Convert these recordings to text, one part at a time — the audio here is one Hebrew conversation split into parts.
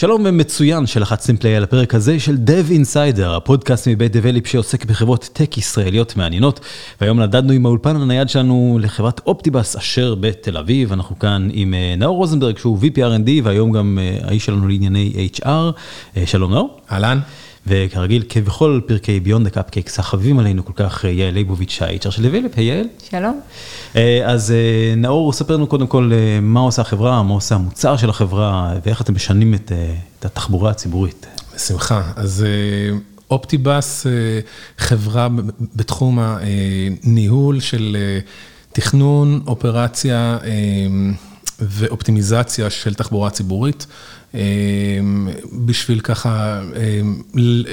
שלום ומצוין שלחצתם play על הפרק הזה של Dev Insider, הפודקאסט מבית דבליפ שעוסק בחברות tech ישראליות מעניינות. והיום נדדנו עם האולפן הנייד שלנו לחברת Optibus אשר בתל אביב. אנחנו כאן עם אה, נאור רוזנברג שהוא VP R&D והיום גם אה, האיש שלנו לענייני HR. אה, שלום נאור. אהלן. וכרגיל כבכל פרקי Beyond the Cupcakes החביבים עלינו כל כך יעל ליבוביץ' ה-HR של דבליפ, היי יעל. שלום. אז נאור ספר לנו קודם כל מה עושה החברה, מה עושה המוצר של החברה ואיך אתם משנים את התחבורה הציבורית. בשמחה, אז אופטיבאס חברה בתחום הניהול של תכנון, אופרציה ואופטימיזציה של תחבורה ציבורית. בשביל ככה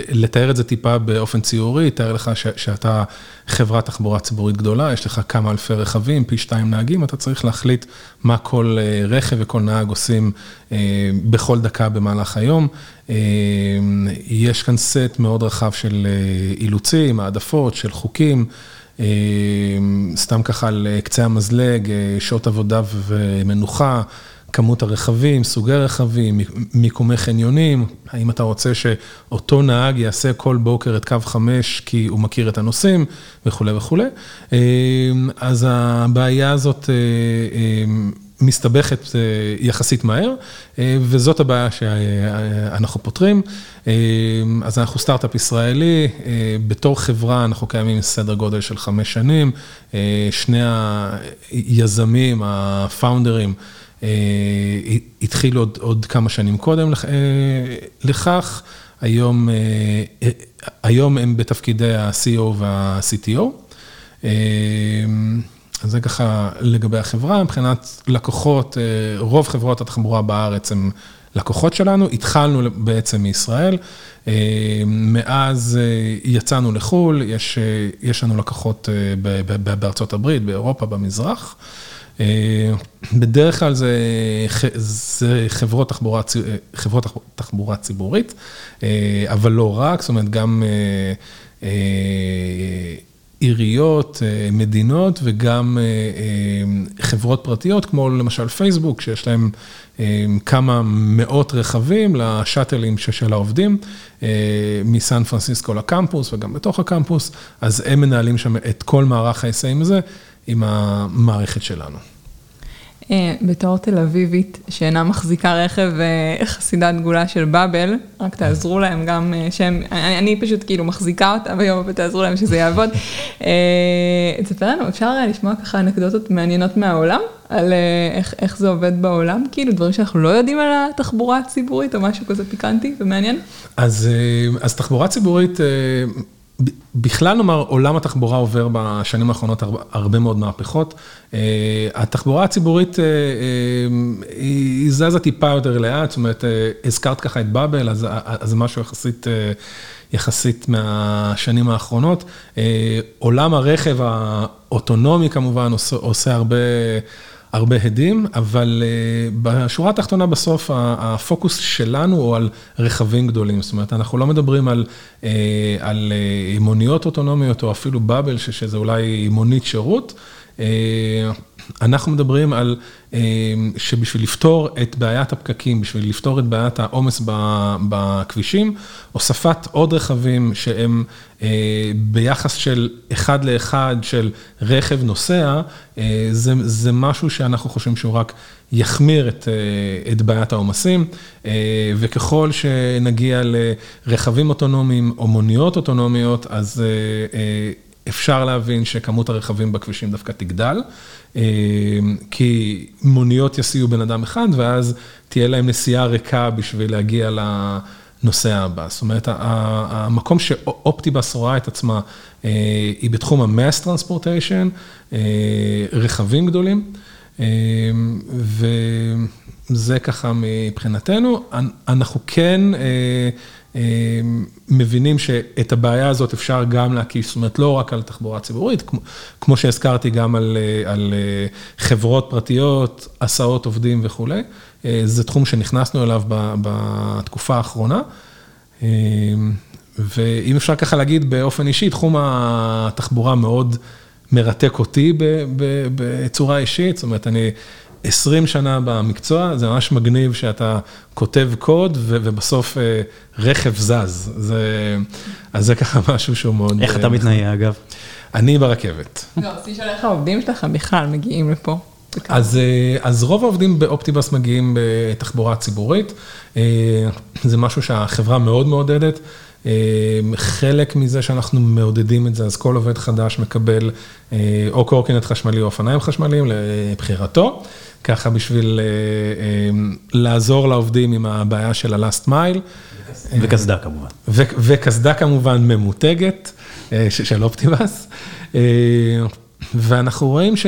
לתאר את זה טיפה באופן ציורי, תאר לך שאתה חברת תחבורה ציבורית גדולה, יש לך כמה אלפי רכבים, פי שתיים נהגים, אתה צריך להחליט מה כל רכב וכל נהג עושים בכל דקה במהלך היום. יש כאן סט מאוד רחב של אילוצים, העדפות, של חוקים. סתם ככה על קצה המזלג, שעות עבודה ומנוחה. כמות הרכבים, סוגי רכבים, מיקומי חניונים, האם אתה רוצה שאותו נהג יעשה כל בוקר את קו 5 כי הוא מכיר את הנושאים וכולי וכולי. אז הבעיה הזאת מסתבכת יחסית מהר, וזאת הבעיה שאנחנו פותרים. אז אנחנו סטארט-אפ ישראלי, בתור חברה אנחנו קיימים סדר גודל של חמש שנים, שני היזמים, הפאונדרים, התחיל עוד כמה שנים קודם לכך, היום הם בתפקידי ה-CO וה-CTO. זה ככה לגבי החברה, מבחינת לקוחות, רוב חברות התחבורה בארץ הם לקוחות שלנו, התחלנו בעצם מישראל, מאז יצאנו לחו"ל, יש לנו לקוחות בארצות הברית, באירופה, במזרח. בדרך כלל זה חברות תחבורה ציבורית, אבל לא רק, זאת אומרת גם עיריות, מדינות וגם חברות פרטיות, כמו למשל פייסבוק, שיש להם כמה מאות רכבים לשאטלים של העובדים, מסן פרנסיסקו לקמפוס וגם בתוך הקמפוס, אז הם מנהלים שם את כל מערך ההיסעים הזה. עם המערכת שלנו. בתור תל אביבית שאינה מחזיקה רכב חסידת דגולה של באבל, רק תעזרו להם גם שהם, אני פשוט כאילו מחזיקה אותה ביום ותעזרו להם שזה יעבוד. תספר לנו, אפשר לשמוע ככה אנקדוטות מעניינות מהעולם, על איך זה עובד בעולם, כאילו דברים שאנחנו לא יודעים על התחבורה הציבורית או משהו כזה פיקנטי ומעניין? אז תחבורה ציבורית, בכלל נאמר, עולם התחבורה עובר בשנים האחרונות הרבה מאוד מהפכות. התחבורה הציבורית היא זזה טיפה יותר לאט, זאת אומרת, הזכרת ככה את באבל, אז זה משהו יחסית, יחסית מהשנים האחרונות. עולם הרכב האוטונומי כמובן עושה הרבה... הרבה הדים, אבל בשורה התחתונה בסוף הפוקוס שלנו הוא על רכבים גדולים, זאת אומרת, אנחנו לא מדברים על מוניות אוטונומיות או אפילו באבל, שזה אולי מונית שירות. אנחנו מדברים על שבשביל לפתור את בעיית הפקקים, בשביל לפתור את בעיית העומס בכבישים, הוספת עוד רכבים שהם ביחס של אחד לאחד של רכב נוסע, זה משהו שאנחנו חושבים שהוא רק יחמיר את בעיית העומסים, וככל שנגיע לרכבים אוטונומיים או מוניות אוטונומיות, אז אפשר להבין שכמות הרכבים בכבישים דווקא תגדל, כי מוניות יסיעו בן אדם אחד, ואז תהיה להם נסיעה ריקה בשביל להגיע לנוסע הבא. זאת אומרת, המקום שאופטיבאס רואה את עצמה, היא בתחום ה-mass transportation, רכבים גדולים, וזה ככה מבחינתנו. אנחנו כן... מבינים שאת הבעיה הזאת אפשר גם להקיש, זאת אומרת, לא רק על תחבורה ציבורית, כמו שהזכרתי, גם על חברות פרטיות, הסעות עובדים וכולי. זה תחום שנכנסנו אליו בתקופה האחרונה. ואם אפשר ככה להגיד באופן אישי, תחום התחבורה מאוד מרתק אותי בצורה אישית, זאת אומרת, אני 20 שנה במקצוע, זה ממש מגניב שאתה כותב קוד ובסוף רכב זז. זה, אז זה ככה משהו שהוא מאוד... איך אתה מתנהג אגב? אני ברכבת. לא, רציתי לשאול איך העובדים שלך בכלל מגיעים לפה. אז, אז רוב העובדים באופטיבאס מגיעים בתחבורה ציבורית, זה משהו שהחברה מאוד מעודדת. חלק מזה שאנחנו מעודדים את זה, אז כל עובד חדש מקבל או קורקינט חשמלי או אופניים חשמליים לבחירתו, ככה בשביל לעזור לעובדים עם הבעיה של ה-last mile. וקסדה כמובן. וקסדה כמובן ממותגת של אופטיבאס. ואנחנו רואים ש,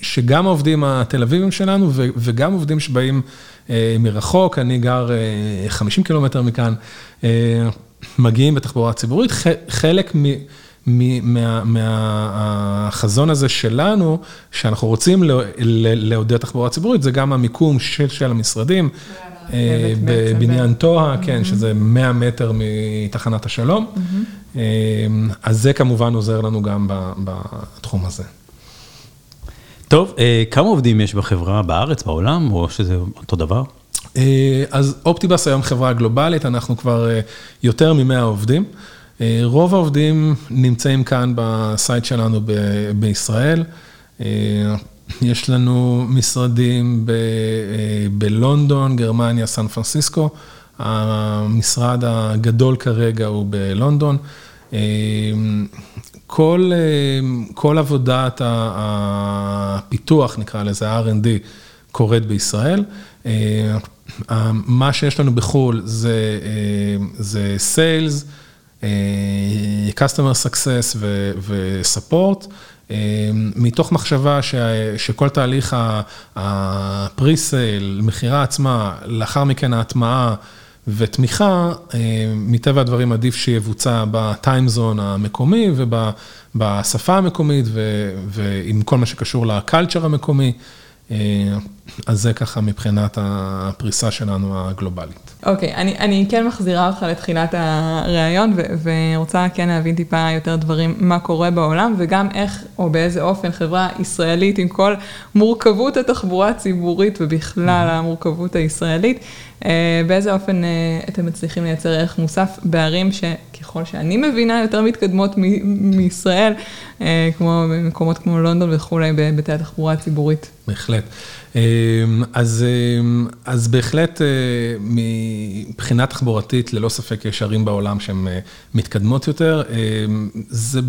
שגם העובדים התל אביבים שלנו וגם עובדים שבאים מרחוק, אני גר 50 קילומטר מכאן, מגיעים בתחבורה ציבורית, חלק מהחזון הזה שלנו, שאנחנו רוצים לעודד תחבורה ציבורית, זה גם המיקום של המשרדים. בבניין טוהה, כן, שזה 100 מטר מתחנת השלום. אז זה כמובן עוזר לנו גם בתחום הזה. טוב, כמה עובדים יש בחברה בארץ, בעולם, או שזה אותו דבר? אז אופטיבאס היום חברה גלובלית, אנחנו כבר יותר מ-100 עובדים. רוב העובדים נמצאים כאן בסייט שלנו בישראל. יש לנו משרדים בלונדון, גרמניה, סן פרנסיסקו. המשרד הגדול כרגע הוא בלונדון. כל, כל עבודת הפיתוח, נקרא לזה R&D, קורית בישראל. מה שיש לנו בחו"ל זה, זה Sales, Customer Success ו-Support. מתוך מחשבה שכל תהליך ה-Pre-Sale, מכירה עצמה, לאחר מכן ההטמעה ותמיכה, מטבע הדברים עדיף שיבוצע Zone המקומי ובשפה המקומית ועם כל מה שקשור ל-Culture המקומי. אז זה ככה מבחינת הפריסה שלנו הגלובלית. אוקיי, okay, אני, אני כן מחזירה אותך לתחילת הראיון, ורוצה כן להבין טיפה יותר דברים, מה קורה בעולם, וגם איך, או באיזה אופן חברה ישראלית עם כל מורכבות התחבורה הציבורית, ובכלל המורכבות הישראלית, באיזה אופן אתם מצליחים לייצר ערך מוסף בערים שככל שאני מבינה יותר מתקדמות מישראל, כמו במקומות כמו לונדון וכולי, בהיבטי התחבורה הציבורית. בהחלט. אז, אז בהחלט מבחינה תחבורתית, ללא ספק יש ערים בעולם שהן מתקדמות יותר. זה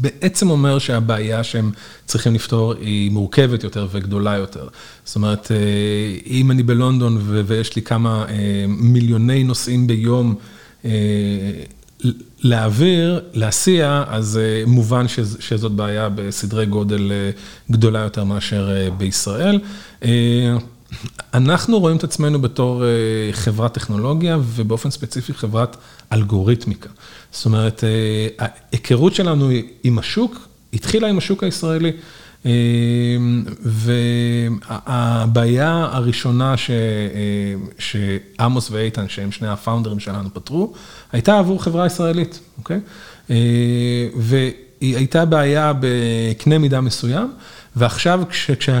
בעצם אומר שהבעיה שהם צריכים לפתור היא מורכבת יותר וגדולה יותר. זאת אומרת, אם אני בלונדון ויש לי כמה מיליוני נוסעים ביום, להעביר, להסיע, אז מובן שזאת בעיה בסדרי גודל גדולה יותר מאשר בישראל. אנחנו רואים את עצמנו בתור חברת טכנולוגיה ובאופן ספציפי חברת אלגוריתמיקה. זאת אומרת, ההיכרות שלנו עם השוק התחילה עם השוק הישראלי. והבעיה הראשונה שעמוס ואיתן, שהם שני הפאונדרים שלנו, פתרו, הייתה עבור חברה ישראלית, אוקיי? והיא הייתה בעיה בקנה מידה מסוים, ועכשיו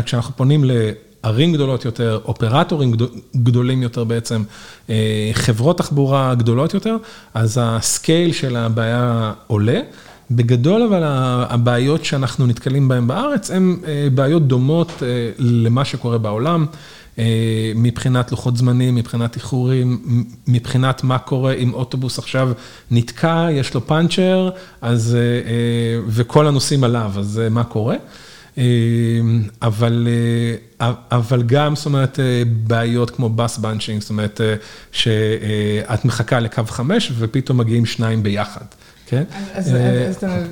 כשאנחנו פונים לערים גדולות יותר, אופרטורים גדולים יותר בעצם, חברות תחבורה גדולות יותר, אז הסקייל של הבעיה עולה. בגדול, אבל הבעיות שאנחנו נתקלים בהן בארץ, הן בעיות דומות למה שקורה בעולם, מבחינת לוחות זמנים, מבחינת איחורים, מבחינת מה קורה אם אוטובוס עכשיו נתקע, יש לו פאנצ'ר, וכל הנוסעים עליו, אז מה קורה? אבל, אבל גם, זאת אומרת, בעיות כמו בס בנצ'ינג, זאת אומרת, שאת מחכה לקו חמש ופתאום מגיעים שניים ביחד. כן. אז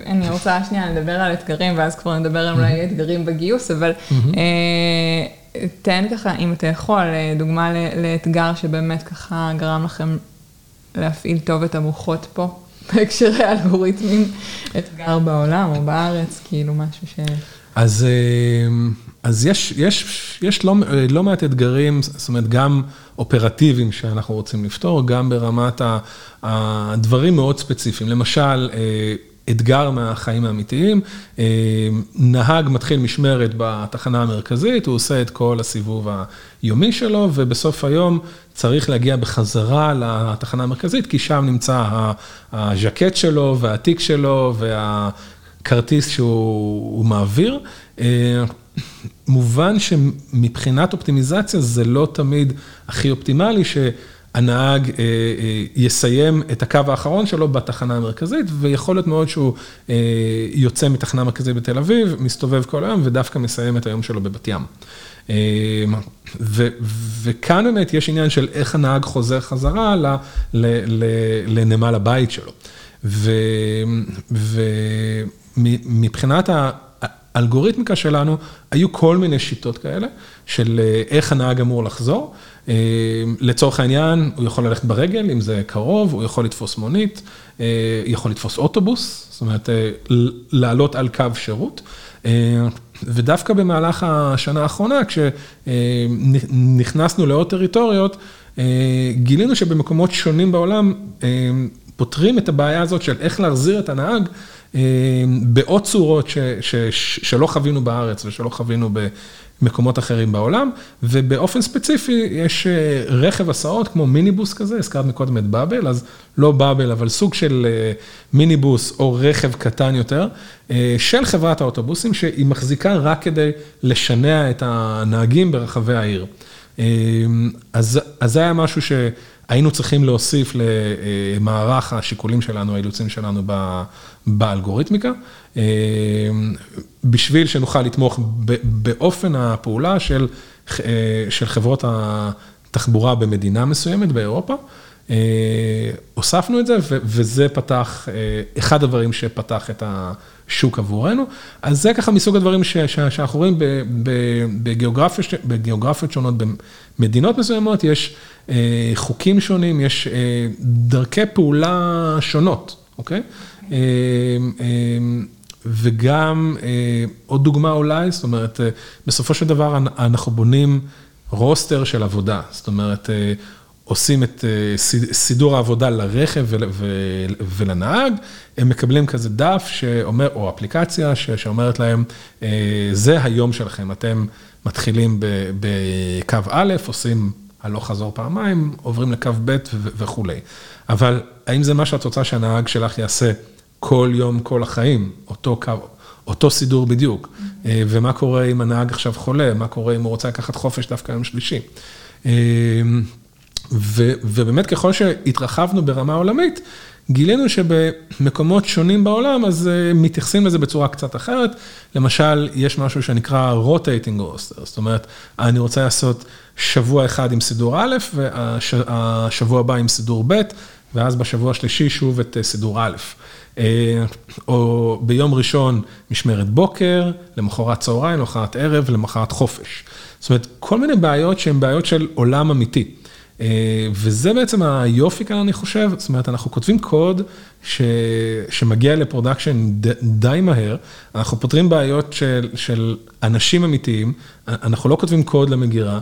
אני רוצה שנייה לדבר על אתגרים, ואז כבר נדבר על אולי אתגרים בגיוס, אבל תן ככה, אם אתה יכול, דוגמה לאתגר שבאמת ככה גרם לכם להפעיל טוב את המוחות פה, בהקשרי האלגוריתמים, אתגר בעולם או בארץ, כאילו משהו ש... אז, אז יש, יש, יש לא, לא מעט אתגרים, זאת אומרת, גם אופרטיביים שאנחנו רוצים לפתור, גם ברמת הדברים מאוד ספציפיים. למשל, אתגר מהחיים האמיתיים. נהג מתחיל משמרת בתחנה המרכזית, הוא עושה את כל הסיבוב היומי שלו, ובסוף היום צריך להגיע בחזרה לתחנה המרכזית, כי שם נמצא הז'קט שלו והתיק שלו והכרטיס שהוא מעביר. מובן שמבחינת אופטימיזציה זה לא תמיד הכי אופטימלי שהנהג יסיים את הקו האחרון שלו בתחנה המרכזית, ויכול להיות מאוד שהוא יוצא מתחנה מרכזית בתל אביב, מסתובב כל היום ודווקא מסיים את היום שלו בבת ים. וכאן באמת יש עניין של איך הנהג חוזר חזרה לנמל הבית שלו. ומבחינת האלגוריתמיקה שלנו, היו כל מיני שיטות כאלה, של איך הנהג אמור לחזור. לצורך העניין, הוא יכול ללכת ברגל, אם זה קרוב, הוא יכול לתפוס מונית, יכול לתפוס אוטובוס, זאת אומרת, לעלות על קו שירות. ודווקא במהלך השנה האחרונה, כשנכנסנו לעוד טריטוריות, גילינו שבמקומות שונים בעולם פותרים את הבעיה הזאת של איך להחזיר את הנהג בעוד צורות שלא חווינו בארץ ושלא חווינו במקומות אחרים בעולם, ובאופן ספציפי יש רכב הסעות כמו מיניבוס כזה, הזכרת מקודם את באבל, אז לא באבל, אבל סוג של מיניבוס או רכב קטן יותר, של חברת האוטובוסים, שהיא מחזיקה רק כדי לשנע את הנהגים ברחבי העיר. אז זה היה משהו שהיינו צריכים להוסיף למערך השיקולים שלנו, האילוצים שלנו באלגוריתמיקה, בשביל שנוכל לתמוך באופן הפעולה של חברות התחבורה במדינה מסוימת באירופה. הוספנו את זה, וזה פתח, אחד הדברים שפתח את השוק עבורנו. אז זה ככה מסוג הדברים שאנחנו רואים בגיאוגרפיות שונות, במדינות מסוימות, יש חוקים שונים, יש דרכי פעולה שונות, אוקיי? וגם עוד דוגמה אולי, זאת אומרת, בסופו של דבר אנחנו בונים רוסטר של עבודה, זאת אומרת, עושים את סידור העבודה לרכב ולנהג, הם מקבלים כזה דף שאומר, או אפליקציה שאומרת להם, זה היום שלכם, אתם מתחילים בקו א', עושים הלוך חזור פעמיים, עוברים לקו ב' וכולי. אבל האם זה מה שאת רוצה שהנהג שלך יעשה כל יום, כל החיים, אותו קו, אותו סידור בדיוק? ומה קורה אם הנהג עכשיו חולה? מה קורה אם הוא רוצה לקחת חופש דווקא יום שלישי? ובאמת ככל שהתרחבנו ברמה עולמית, גילינו שבמקומות שונים בעולם, אז מתייחסים לזה בצורה קצת אחרת. למשל, יש משהו שנקרא rotating roster, זאת אומרת, אני רוצה לעשות שבוע אחד עם סידור א', והשבוע הבא עם סידור ב', ואז בשבוע השלישי שוב את סידור א'. או ביום ראשון משמרת בוקר, למחרת צהריים, למחרת ערב, למחרת חופש. זאת אומרת, כל מיני בעיות שהן בעיות של עולם אמיתי. וזה בעצם היופי כאן, אני חושב, זאת אומרת, אנחנו כותבים קוד שמגיע ל production די מהר, אנחנו פותרים בעיות של אנשים אמיתיים, אנחנו לא כותבים קוד למגירה.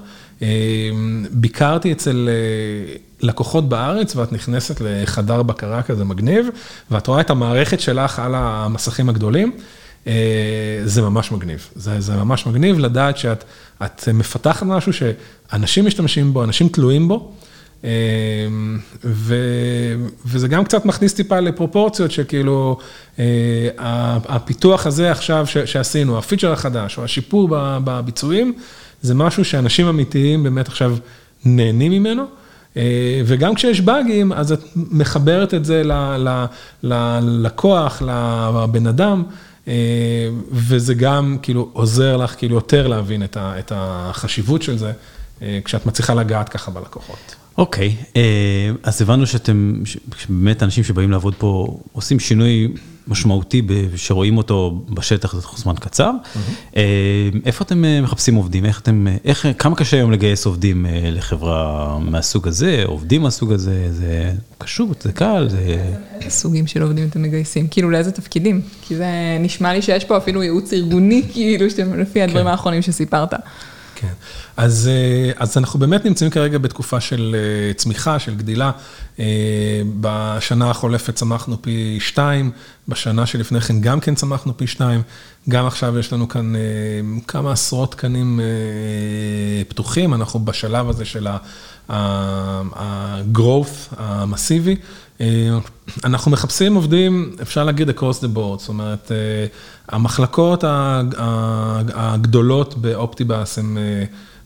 ביקרתי אצל לקוחות בארץ, ואת נכנסת לחדר בקרה כזה מגניב, ואת רואה את המערכת שלך על המסכים הגדולים, זה ממש מגניב. זה ממש מגניב לדעת שאת מפתחת משהו שאנשים משתמשים בו, אנשים תלויים בו, וזה גם קצת מכניס טיפה לפרופורציות שכאילו, הפיתוח הזה עכשיו שעשינו, הפיצ'ר החדש, או השיפור בביצועים, זה משהו שאנשים אמיתיים באמת עכשיו נהנים ממנו. וגם כשיש באגים, אז את מחברת את זה ללקוח, לבן אדם, וזה גם כאילו עוזר לך כאילו יותר להבין את החשיבות של זה, כשאת מצליחה לגעת ככה בלקוחות. אוקיי, אז הבנו שאתם, שבאמת אנשים שבאים לעבוד פה עושים שינוי משמעותי שרואים אותו בשטח תוך זמן קצר. איפה אתם מחפשים עובדים? איך אתם, איך, כמה קשה היום לגייס עובדים לחברה מהסוג הזה, עובדים מהסוג הזה, זה קשור, זה קל, זה... איזה סוגים של עובדים אתם מגייסים? כאילו לאיזה תפקידים? כי זה נשמע לי שיש פה אפילו ייעוץ ארגוני, כאילו, לפי הדברים האחרונים שסיפרת. כן, אז אנחנו באמת נמצאים כרגע בתקופה של צמיחה, של גדילה. בשנה החולפת צמחנו פי שתיים, בשנה שלפני כן גם כן צמחנו פי שניים, גם עכשיו יש לנו כאן כמה עשרות תקנים פתוחים, אנחנו בשלב הזה של ה-growth המסיבי. אנחנו מחפשים עובדים, אפשר להגיד across the board, זאת אומרת, המחלקות הגדולות באופטיבאס הן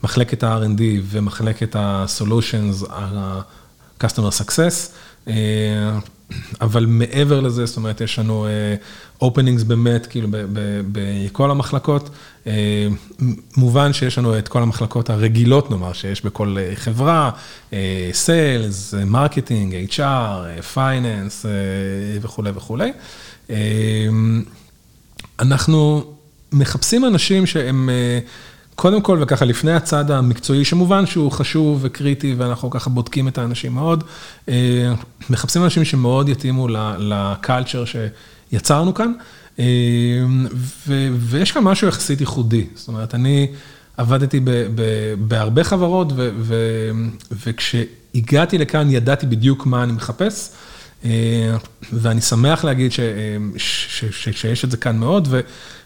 מחלקת ה-R&D ומחלקת ה-Solutions, ה-Customer Success, אבל מעבר לזה, זאת אומרת, יש לנו openings באמת, כאילו, בכל המחלקות. מובן שיש לנו את כל המחלקות הרגילות, נאמר, שיש בכל חברה, Sales, Marketing, HR, Finance וכולי וכולי. אנחנו מחפשים אנשים שהם, קודם כל, וככה לפני הצד המקצועי, שמובן שהוא חשוב וקריטי, ואנחנו ככה בודקים את האנשים מאוד, מחפשים אנשים שמאוד יתאימו לקלצ'ר שיצרנו כאן, ויש כאן משהו יחסית ייחודי, זאת אומרת, אני עבדתי בהרבה חברות, וכשהגעתי לכאן ידעתי בדיוק מה אני מחפש. ואני שמח להגיד שיש את זה כאן מאוד,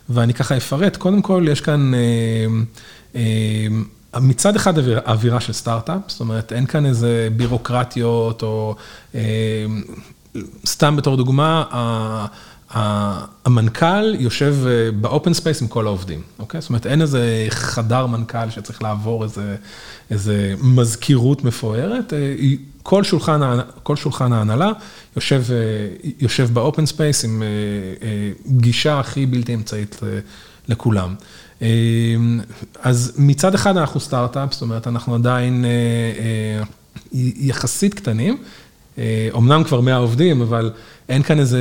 ואני ככה אפרט, קודם כל יש כאן מצד אחד אווירה של סטארט-אפ, זאת אומרת אין כאן איזה בירוקרטיות או סתם בתור דוגמה, המנכ"ל יושב ב open space עם כל העובדים, אוקיי? זאת אומרת אין איזה חדר מנכ"ל שצריך לעבור איזה מזכירות מפוארת, כל שולחן ההנהלה יושב ב open space עם גישה הכי בלתי אמצעית לכולם. אז מצד אחד אנחנו סטארט-אפ, זאת אומרת אנחנו עדיין יחסית קטנים, אמנם כבר 100 עובדים, אבל אין כאן איזה,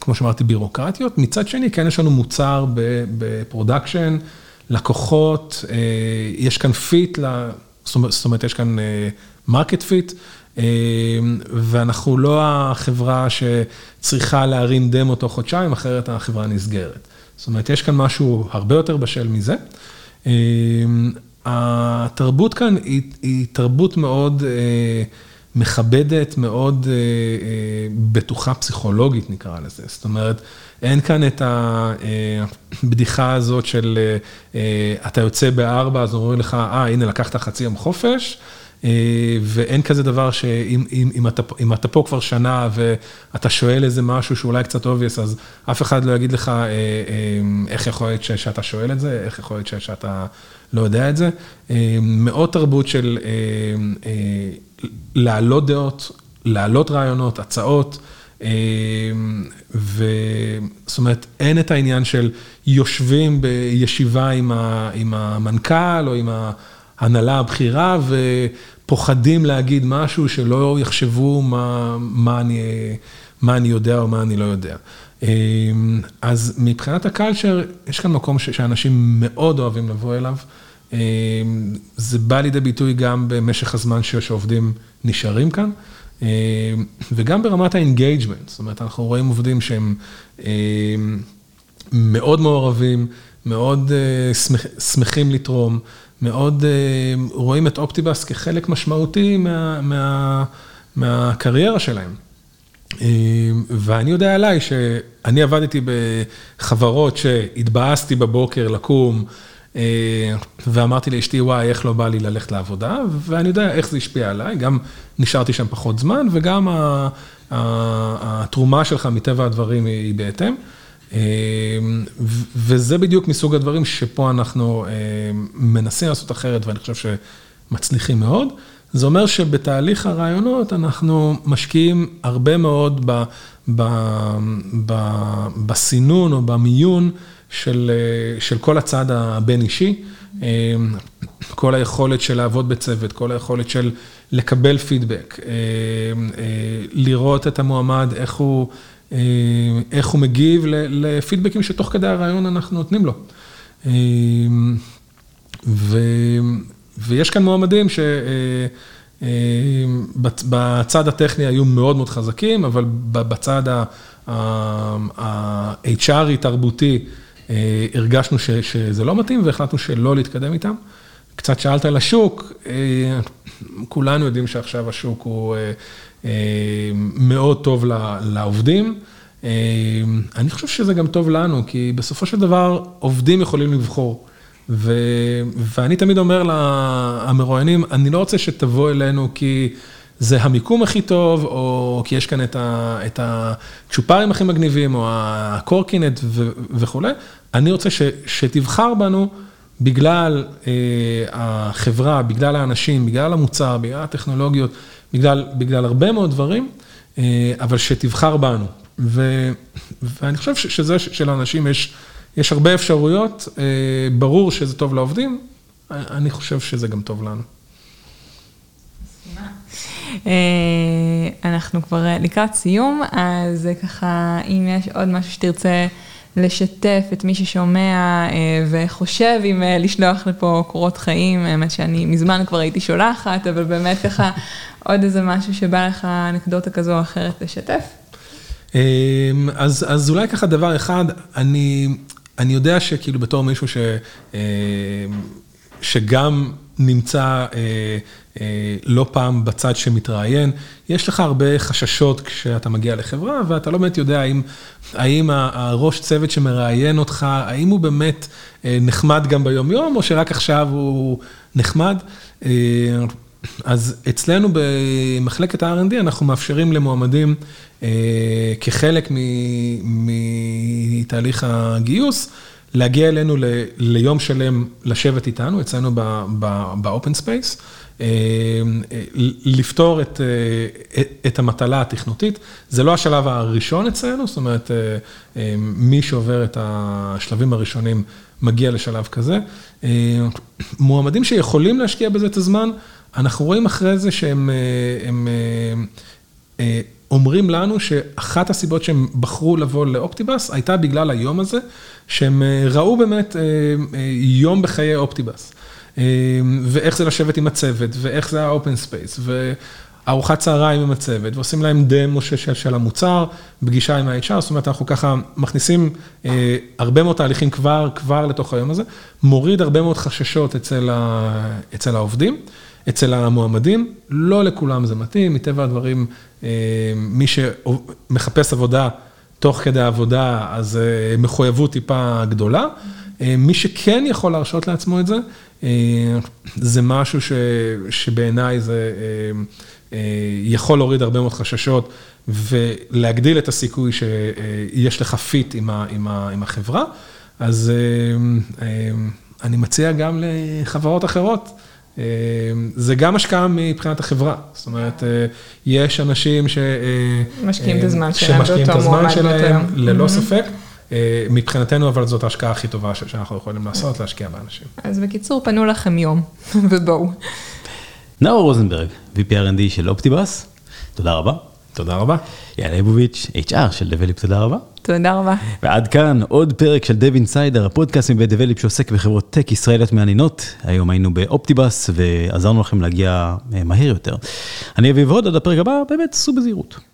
כמו שאמרתי, בירוקרטיות. מצד שני, כן יש לנו מוצר ב production, לקוחות, יש כאן fit, זאת אומרת יש כאן market fit. ואנחנו לא החברה שצריכה להרים דמו תוך חודשיים, אחרת החברה נסגרת. זאת אומרת, יש כאן משהו הרבה יותר בשל מזה. התרבות כאן היא תרבות מאוד מכבדת, מאוד בטוחה פסיכולוגית נקרא לזה. זאת אומרת, אין כאן את הבדיחה הזאת של אתה יוצא בארבע, אז אומרים לך, אה, הנה לקחת חצי יום חופש. ואין כזה דבר שאם אתה פה כבר שנה ואתה שואל איזה משהו שאולי קצת obvious, אז אף אחד לא יגיד לך איך יכול להיות שאתה שואל את זה, איך יכול להיות שאתה לא יודע את זה. מאוד תרבות של להעלות דעות, להעלות רעיונות, הצעות. וזאת אומרת, אין את העניין של יושבים בישיבה עם המנכ"ל או עם ה... הנהלה הבכירה ופוחדים להגיד משהו שלא יחשבו מה, מה, אני, מה אני יודע או מה אני לא יודע. אז מבחינת הקלצ'ר, יש כאן מקום שאנשים מאוד אוהבים לבוא אליו. זה בא לידי ביטוי גם במשך הזמן שעובדים נשארים כאן, וגם ברמת ה engagement, זאת אומרת, אנחנו רואים עובדים שהם מאוד מעורבים, מאוד שמחים לתרום. מאוד רואים את Optibus כחלק משמעותי מה, מה, מהקריירה שלהם. ואני יודע עליי שאני עבדתי בחברות שהתבאסתי בבוקר לקום, ואמרתי לאשתי, וואי, איך לא בא לי ללכת לעבודה, ואני יודע איך זה השפיע עליי, גם נשארתי שם פחות זמן, וגם התרומה שלך מטבע הדברים היא בהתאם. וזה בדיוק מסוג הדברים שפה אנחנו מנסים לעשות אחרת, ואני חושב שמצליחים מאוד. זה אומר שבתהליך הרעיונות אנחנו משקיעים הרבה מאוד ב, ב, ב, בסינון או במיון של, של כל הצד הבין אישי, כל היכולת של לעבוד בצוות, כל היכולת של לקבל פידבק, לראות את המועמד, איך הוא... איך הוא מגיב לפידבקים שתוך כדי הרעיון אנחנו נותנים לו. ו, ויש כאן מועמדים שבצד הטכני היו מאוד מאוד חזקים, אבל בצד ה-HRי תרבותי הרגשנו שזה לא מתאים והחלטנו שלא להתקדם איתם. קצת שאלת על השוק, כולנו יודעים שעכשיו השוק הוא מאוד טוב לעובדים. אני חושב שזה גם טוב לנו, כי בסופו של דבר עובדים יכולים לבחור. ו, ואני תמיד אומר למרואיינים, אני לא רוצה שתבוא אלינו כי זה המיקום הכי טוב, או כי יש כאן את, ה, את הצ'ופרים הכי מגניבים, או הקורקינט ו, וכולי, אני רוצה ש, שתבחר בנו בגלל אה, החברה, בגלל האנשים, בגלל המוצר, בגלל הטכנולוגיות, בגלל, בגלל הרבה מאוד דברים, אה, אבל שתבחר בנו. ו, ואני חושב שזה שלאנשים יש... יש הרבה אפשרויות, אה, ברור שזה טוב לעובדים, אני חושב שזה גם טוב לנו. אה, אנחנו כבר לקראת סיום, אז ככה, אם יש עוד משהו שתרצה לשתף את מי ששומע אה, וחושב אם לשלוח לפה קורות חיים, האמת שאני מזמן כבר הייתי שולחת, אבל באמת ככה עוד איזה משהו שבא לך אנקדוטה כזו או אחרת לשתף. אז, אז אולי ככה דבר אחד, אני, אני יודע שכאילו בתור מישהו ש, אה, שגם נמצא אה, אה, לא פעם בצד שמתראיין, יש לך הרבה חששות כשאתה מגיע לחברה, ואתה לא באמת יודע האם, האם הראש צוות שמראיין אותך, האם הוא באמת נחמד גם ביום-יום, או שרק עכשיו הוא נחמד. אז אצלנו במחלקת ה-R&D אנחנו מאפשרים למועמדים אה, כחלק מתהליך הגיוס, להגיע אלינו ליום שלם לשבת איתנו, אצלנו ב-open space, אה, לפתור את, אה, את המטלה התכנותית. זה לא השלב הראשון אצלנו, זאת אומרת, מי שעובר את השלבים הראשונים מגיע לשלב כזה. מועמדים שיכולים להשקיע בזה את הזמן, אנחנו רואים אחרי זה שהם הם, אומרים לנו שאחת הסיבות שהם בחרו לבוא ל Optibus הייתה בגלל היום הזה, שהם ראו באמת יום בחיי Optibus. ואיך זה לשבת עם הצוות, ואיך זה ה open space, וארוחת צהריים עם הצוות, ועושים להם דמו של, של המוצר, פגישה עם ה-HR, זאת אומרת, אנחנו ככה מכניסים אה, הרבה מאוד תהליכים כבר, כבר לתוך היום הזה, מוריד הרבה מאוד חששות אצל, ה, אצל העובדים. אצל המועמדים, לא לכולם זה מתאים, מטבע הדברים, אה, מי שמחפש עבודה תוך כדי העבודה, אז אה, מחויבות טיפה גדולה. אה, מי שכן יכול להרשות לעצמו את זה, זה משהו ש, שבעיניי זה יכול להוריד הרבה מאוד חששות ולהגדיל את הסיכוי שיש לך פיט עם, ה, עם, ה, עם החברה. אז אני מציע גם לחברות אחרות. אה, זה גם השקעה מבחינת החברה, זאת אומרת, אה, יש אנשים ש... אה, משקיעים את הזמן שלהם שמשקיעים את הזמן שלהם, ללא ספק. מבחינתנו, אבל זאת ההשקעה הכי טובה שאנחנו יכולים לעשות, להשקיע באנשים. אז בקיצור, פנו לכם יום, ובואו. נאור רוזנברג, VPRND של אופטיבאס, תודה רבה. תודה רבה. יאללה ליבוביץ', HR של דבליפ, תודה רבה. תודה רבה. ועד כאן עוד פרק של דב אינסיידר, הפודקאסט מבית דבליפ שעוסק בחברות טק ישראליות מעניינות. היום היינו באופטיבאס ועזרנו לכם להגיע אה, מהר יותר. אני אביב הוד, עד הפרק הבא, באמת סעו בזהירות.